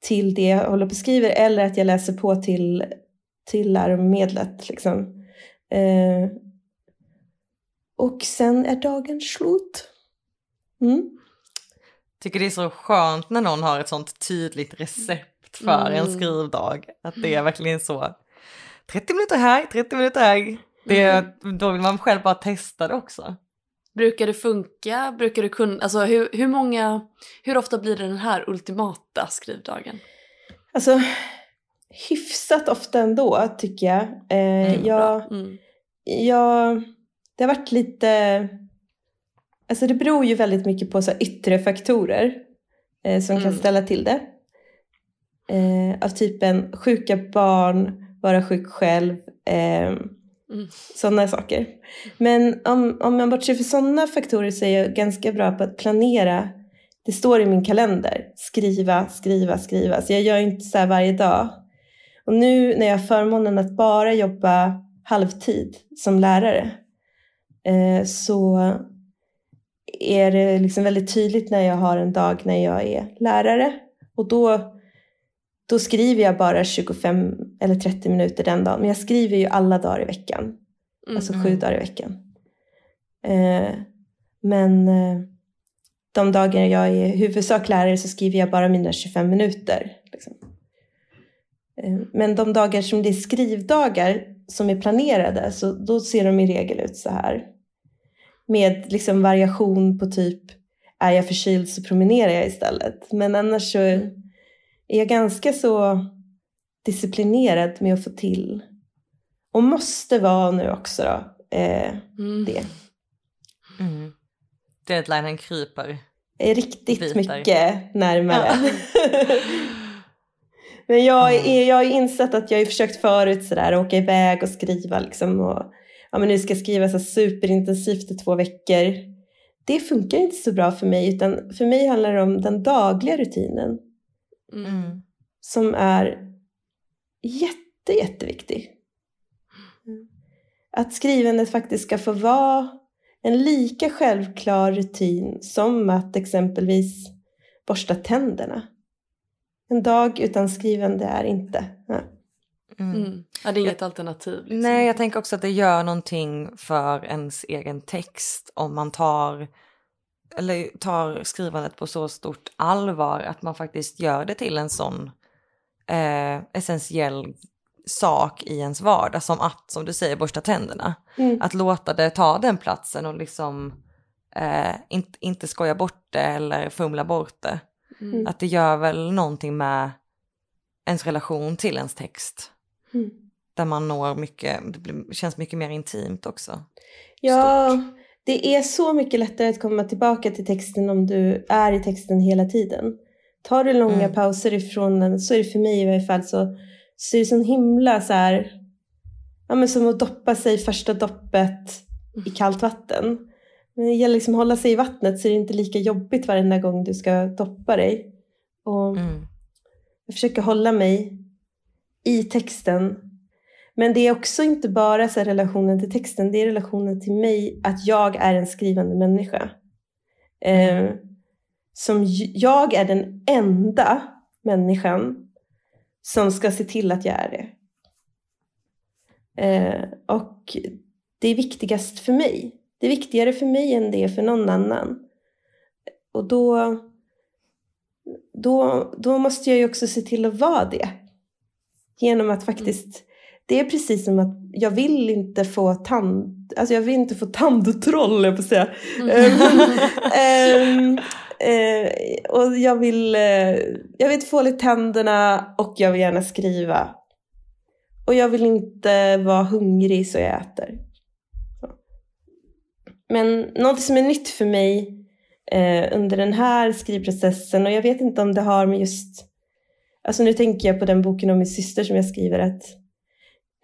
till det jag håller på och skriver eller att jag läser på till, till läromedlet. Liksom. Eh, och sen är dagen slut. Mm. Tycker det är så skönt när någon har ett sånt tydligt recept för mm. en skrivdag. Att det är verkligen så. 30 minuter här, 30 minuter här. Det, mm. Då vill man själv bara testa det också. Brukar det funka? Brukar du kunna, alltså hur, hur många, hur ofta blir det den här ultimata skrivdagen? Alltså hyfsat ofta ändå tycker jag. Eh, mm, jag, mm. jag. Det har varit lite, alltså det beror ju väldigt mycket på så yttre faktorer eh, som mm. kan ställa till det. Eh, av typen sjuka barn, vara sjuk själv, eh, Mm. Sådana saker. Men om, om man bortser från sådana faktorer så är jag ganska bra på att planera. Det står i min kalender. Skriva, skriva, skriva. Så jag gör inte så här varje dag. Och nu när jag har förmånen att bara jobba halvtid som lärare eh, så är det liksom väldigt tydligt när jag har en dag när jag är lärare. Och då, då skriver jag bara 25 eller 30 minuter den dagen. Men jag skriver ju alla dagar i veckan. Mm. Alltså sju dagar i veckan. Eh, men eh, de dagar jag är huvudsak lärare så skriver jag bara mina 25 minuter. Liksom. Eh, men de dagar som det är skrivdagar som är planerade så då ser de i regel ut så här. Med liksom variation på typ är jag förkyld så promenerar jag istället. Men annars så är jag ganska så disciplinerad med att få till. Och måste vara nu också då, eh, mm. det. Mm. Deadlinen kryper. Riktigt Biter. mycket närmare. Ja. <laughs> Men jag, är, jag har insett att jag har försökt förut sådär, åka iväg och skriva liksom. Och, ja, men nu ska jag skriva så superintensivt i två veckor. Det funkar inte så bra för mig utan för mig handlar det om den dagliga rutinen. Mm. Som är jätte, jätteviktig. Att skrivandet faktiskt ska få vara en lika självklar rutin som att exempelvis borsta tänderna. En dag utan skrivande är inte. Mm. Mm. Ja, det är inget jag, alternativ. Liksom. Nej, jag tänker också att det gör någonting för ens egen text om man tar, eller tar skrivandet på så stort allvar att man faktiskt gör det till en sån eh, essentiell sak i ens vardag som att, som du säger, borsta tänderna. Mm. Att låta det ta den platsen och liksom eh, inte, inte skoja bort det eller fumla bort det. Mm. Att det gör väl någonting med ens relation till ens text. Mm. Där man når mycket, det känns mycket mer intimt också. Ja, Stort. det är så mycket lättare att komma tillbaka till texten om du är i texten hela tiden. Tar du långa mm. pauser ifrån den så är det för mig i varje fall så, så är det så himla så här, ja men som att doppa sig första doppet i kallt vatten. Men det gäller liksom att hålla sig i vattnet så är det inte lika jobbigt varenda gång du ska doppa dig. Och mm. Jag försöker hålla mig i texten. Men det är också inte bara så relationen till texten, det är relationen till mig, att jag är en skrivande människa. Mm. Eh, som jag är den enda människan som ska se till att jag är det. Eh, och det är viktigast för mig. Det är viktigare för mig än det är för någon annan. Och då, då, då måste jag ju också se till att vara det. Genom att faktiskt, det är precis som att jag vill inte få tand, alltså jag vill inte få tandtroll, jag på att säga. Mm. um, <laughs> Eh, och jag vill, eh, jag vill få lite tänderna och jag vill gärna skriva. Och jag vill inte vara hungrig så jag äter. Så. Men något som är nytt för mig eh, under den här skrivprocessen och jag vet inte om det har med just, alltså nu tänker jag på den boken om min syster som jag skriver att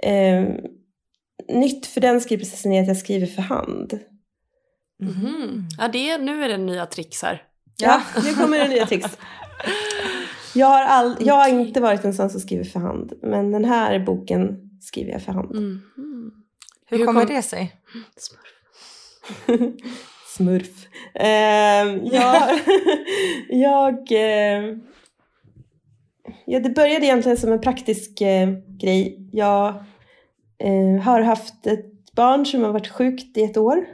eh, nytt för den skrivprocessen är att jag skriver för hand. Mhm. Ja, det, nu är det nya tricks här. Ja, nu kommer det nya tricks. Jag har, all, jag har inte varit en sån som skriver för hand, men den här boken skriver jag för hand. Mhm. Hur, Hur kommer kom- det sig? Smurf. <laughs> Smurf. Eh, <laughs> jag, jag, eh, ja, det började egentligen som en praktisk eh, grej. Jag eh, har haft ett barn som har varit sjukt i ett år.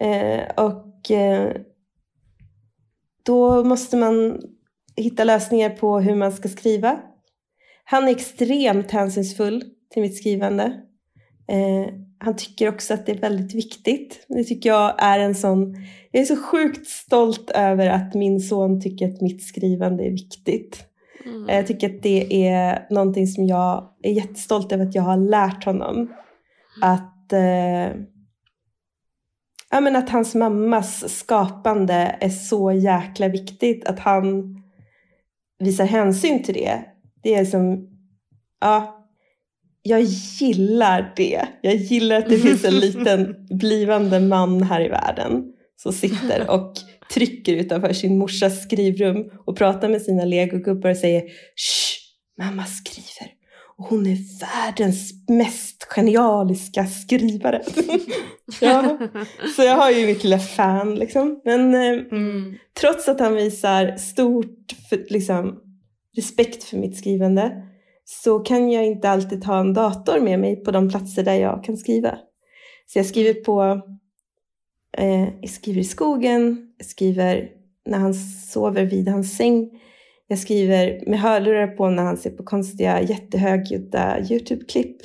Eh, och eh, då måste man hitta lösningar på hur man ska skriva. Han är extremt hänsynsfull till mitt skrivande. Eh, han tycker också att det är väldigt viktigt. Det tycker jag är en sån... Jag är så sjukt stolt över att min son tycker att mitt skrivande är viktigt. Mm. Jag tycker att det är någonting som jag är jättestolt över att jag har lärt honom. Att, eh, ja, men att hans mammas skapande är så jäkla viktigt. Att han visar hänsyn till det. Det är som, ja, jag gillar det. Jag gillar att det finns en <laughs> liten blivande man här i världen som sitter och trycker utanför sin morsas skrivrum och pratar med sina legogubbar och säger Shh, mamma skriver och hon är världens mest genialiska skrivare. <laughs> ja, så jag har ju mitt lilla fan liksom. Men eh, Mm. trots att han visar stort för, liksom, respekt för mitt skrivande så kan jag inte alltid ha en dator med mig på de platser där jag kan skriva. Så jag skriver på eh, jag skriver i skogen, skriver när han sover vid hans säng. Jag skriver med hörlurar på när han ser på konstiga jättehögljudda YouTube-klipp.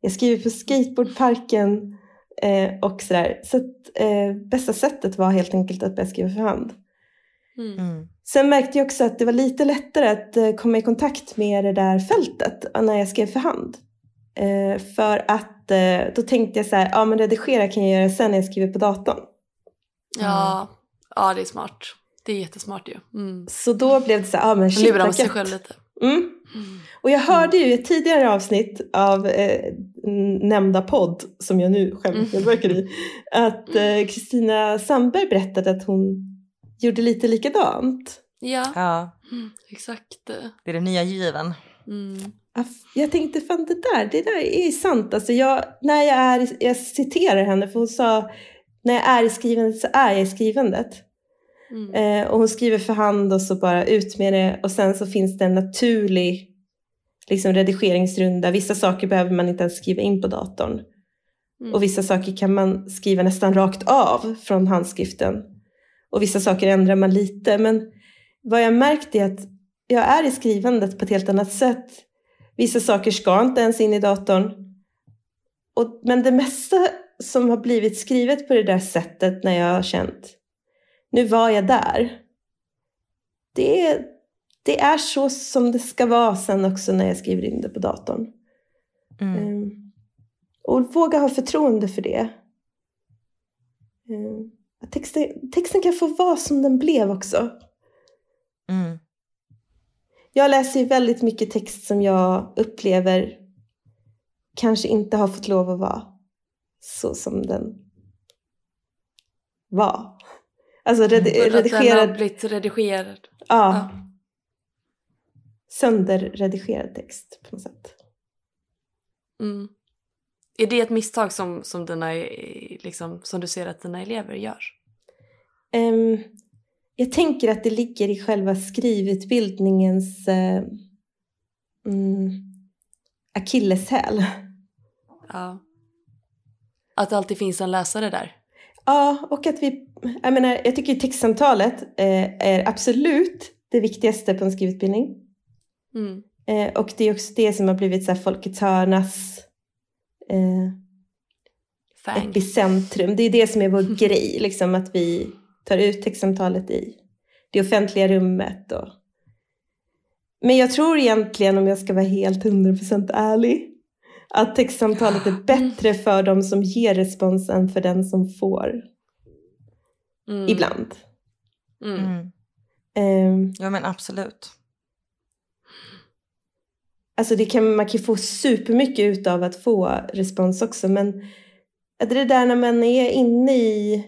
Jag skriver på skateboardparken eh, och sådär. Så att, eh, bästa sättet var helt enkelt att börja skriva för hand. Mm. Mm. Sen märkte jag också att det var lite lättare att eh, komma i kontakt med det där fältet när jag skrev för hand. Eh, för att eh, då tänkte jag så här, ja men redigera kan jag göra sen när jag skriver på datorn. Ja. Ja, det är smart. Det är jättesmart ju. Mm. Så då blev det så här, ja men shit Lura vad sig gött. själv lite. Mm. Mm. Och jag hörde ju i ett tidigare avsnitt av eh, nämnda podd, som jag nu själv Mm. medverkar i, att eh, Kristina Sandberg berättade att hon gjorde lite likadant. Ja, Ja, mm. exakt. det är den nya given. Mm. Jag tänkte, fan det där, det där är sant. Alltså jag, när jag, är, jag citerar henne, för hon sa, när jag är i skrivandet så är jag i skrivandet. Mm. Eh, och hon skriver för hand och så bara ut med det. Och sen så finns det en naturlig liksom, redigeringsrunda. Vissa saker behöver man inte ens skriva in på datorn. Mm. Och vissa saker kan man skriva nästan rakt av från handskriften. Och vissa saker ändrar man lite. Men vad jag märkt är att jag är i skrivandet på ett helt annat sätt. Vissa saker ska inte ens in i datorn. Och, men det mesta som har blivit skrivet på det där sättet när jag har känt nu var jag där. Det är, det är så som det ska vara sen också när jag skriver in det på datorn. Mm. Ehm, och våga ha förtroende för det. Att texten, texten kan få vara som den blev också. Mm. Jag läser ju väldigt mycket text som jag upplever kanske inte har fått lov att vara så som den var. Alltså redi- För att den har redigerad, blivit redigerad. ja, Ja. sönderredigerad text på något sätt. Mm. Är det ett misstag som, som, dina, eh, liksom, som du ser att dina elever gör? Ehm, jag tänker att det ligger i själva skrivutbildningens uh, mm, akilleshäl. Ja. Att det alltid finns en läsare där. Ja, och att vi... Jag, menar, jag tycker textsamtalet eh, är absolut det viktigaste på en skrivutbildning. Mm. Eh, och det är också det som har blivit så här, Folkets hörnas eh, epicentrum. Det är det som är vår <laughs> grej, liksom, att vi tar ut textsamtalet i det offentliga rummet. Och... Men jag tror egentligen, om jag ska vara helt 100% ärlig, att textsamtalet är bättre för de som ger respons än för den som får. Mm. Ibland. Mm. Mm. Ehm, Ja men absolut. Alltså det kan, man kan få supermycket ut av att få respons också men det där när man är inne i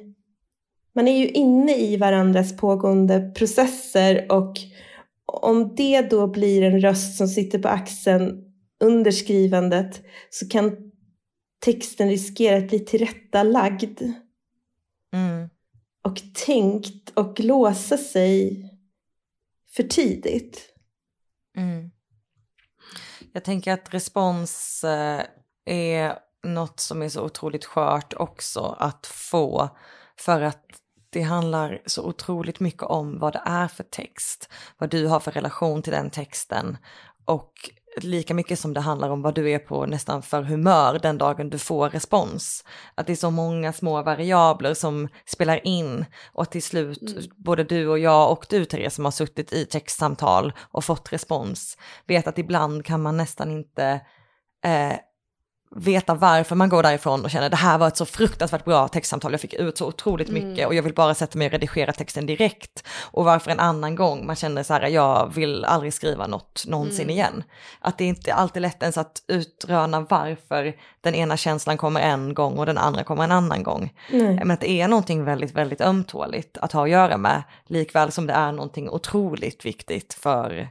man är ju inne i varandras pågående processer och om det då blir en röst som sitter på axeln under skrivandet så kan texten riskera att bli tillrättalagd. Mm. Och tänkt och låsa sig för tidigt. Mm. Jag tänker att respons eh, är något som är så otroligt skört också att få för att det handlar så otroligt mycket om vad det är för text, vad du har för relation till den texten och lika mycket som det handlar om vad du är på nästan för humör den dagen du får respons. Att det är så många små variabler som spelar in och till slut mm. både du och jag och du Therese som har suttit i textsamtal och fått respons vet att ibland kan man nästan inte eh, veta varför man går därifrån och känner det här var ett så fruktansvärt bra textsamtal, jag fick ut så otroligt mm. mycket och jag vill bara sätta mig och redigera texten direkt. Och varför en annan gång man känner så här, jag vill aldrig skriva något någonsin mm. igen. Att det inte alltid är lätt ens att utröna varför den ena känslan kommer en gång och den andra kommer en annan gång. Mm. Men att det är någonting väldigt, väldigt ömtåligt att ha att göra med, likväl som det är någonting otroligt viktigt för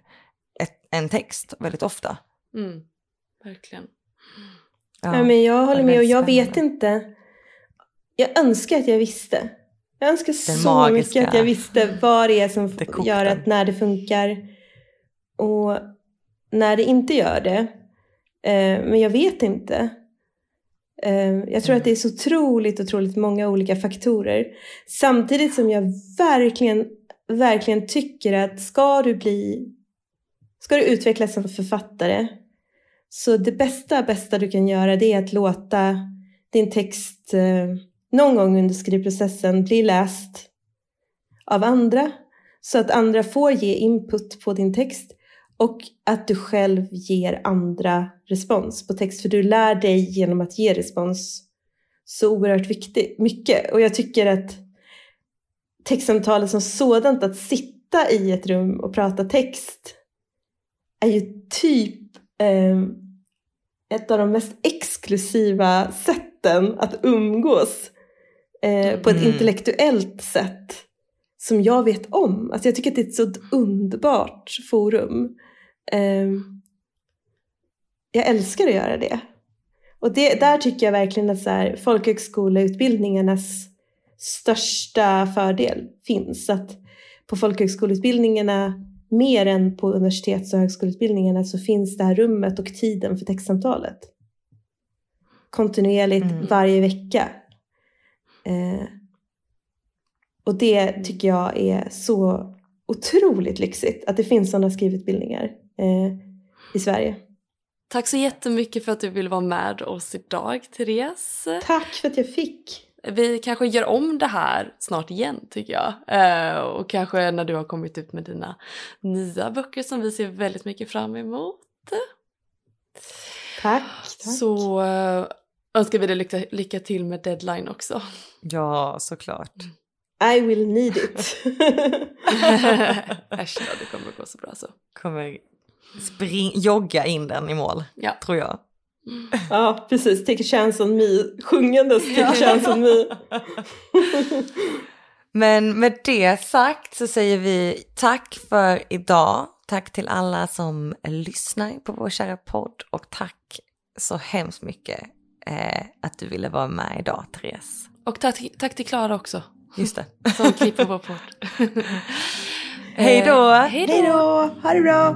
ett, en text väldigt ofta. Mm. Verkligen. Ja, ja, men jag håller med och jag vet inte. Jag önskar att jag visste. Jag önskar så magiska. mycket att jag visste vad det är som det gör att när det funkar och när det inte gör det. Eh, men jag vet inte. Eh, jag tror att det är så otroligt, otroligt många olika faktorer. Samtidigt som jag verkligen, verkligen tycker att ska du bli, ska du utvecklas som författare så det bästa, bästa du kan göra det är att låta din text eh, någon gång under skrivprocessen bli läst av andra. Så att andra får ge input på din text och att du själv ger andra respons på text. För du lär dig genom att ge respons så oerhört viktigt, mycket. Och jag tycker att textsamtalet som sådant, att sitta i ett rum och prata text, är ju typ ett av de mest exklusiva sätten att umgås eh, på ett mm. intellektuellt sätt som jag vet om. Alltså jag tycker att det är ett så underbart forum. Eh, jag älskar att göra det. Och det, där tycker jag verkligen att så här, folkhögskoleutbildningarnas största fördel finns. Att på folkhögskoleutbildningarna mer än på universitets och högskoleutbildningarna så finns det här rummet och tiden för textsamtalet. Kontinuerligt mm. varje vecka. Eh, och det tycker jag är så otroligt lyxigt att det finns sådana skrivutbildningar eh, i Sverige. Tack så jättemycket för att du vill vara med oss idag, Therese. Tack för att jag fick. Vi kanske gör om det här snart igen tycker jag. Eh, och kanske när du har kommit ut med dina nya böcker som vi ser väldigt mycket fram emot. Tack. tack. Så eh, önskar vi dig lycka, lycka till med deadline också. Ja, såklart. I will need it. <laughs> <laughs> Äsch det kommer gå så bra så. Kommer spring, jogga in den i mål, ja. tror jag. Ja, precis. Take a chance on me. Sjungandes Take a chance on me. Men med det sagt så säger vi tack för idag. Tack till alla som lyssnar på vår kära podd och tack så hemskt mycket eh, att du ville vara med idag, Therese. Och tack, tack till Klara också. Just det. <laughs> Som klipper vår podd. Hej då! Hej då! Ha det bra!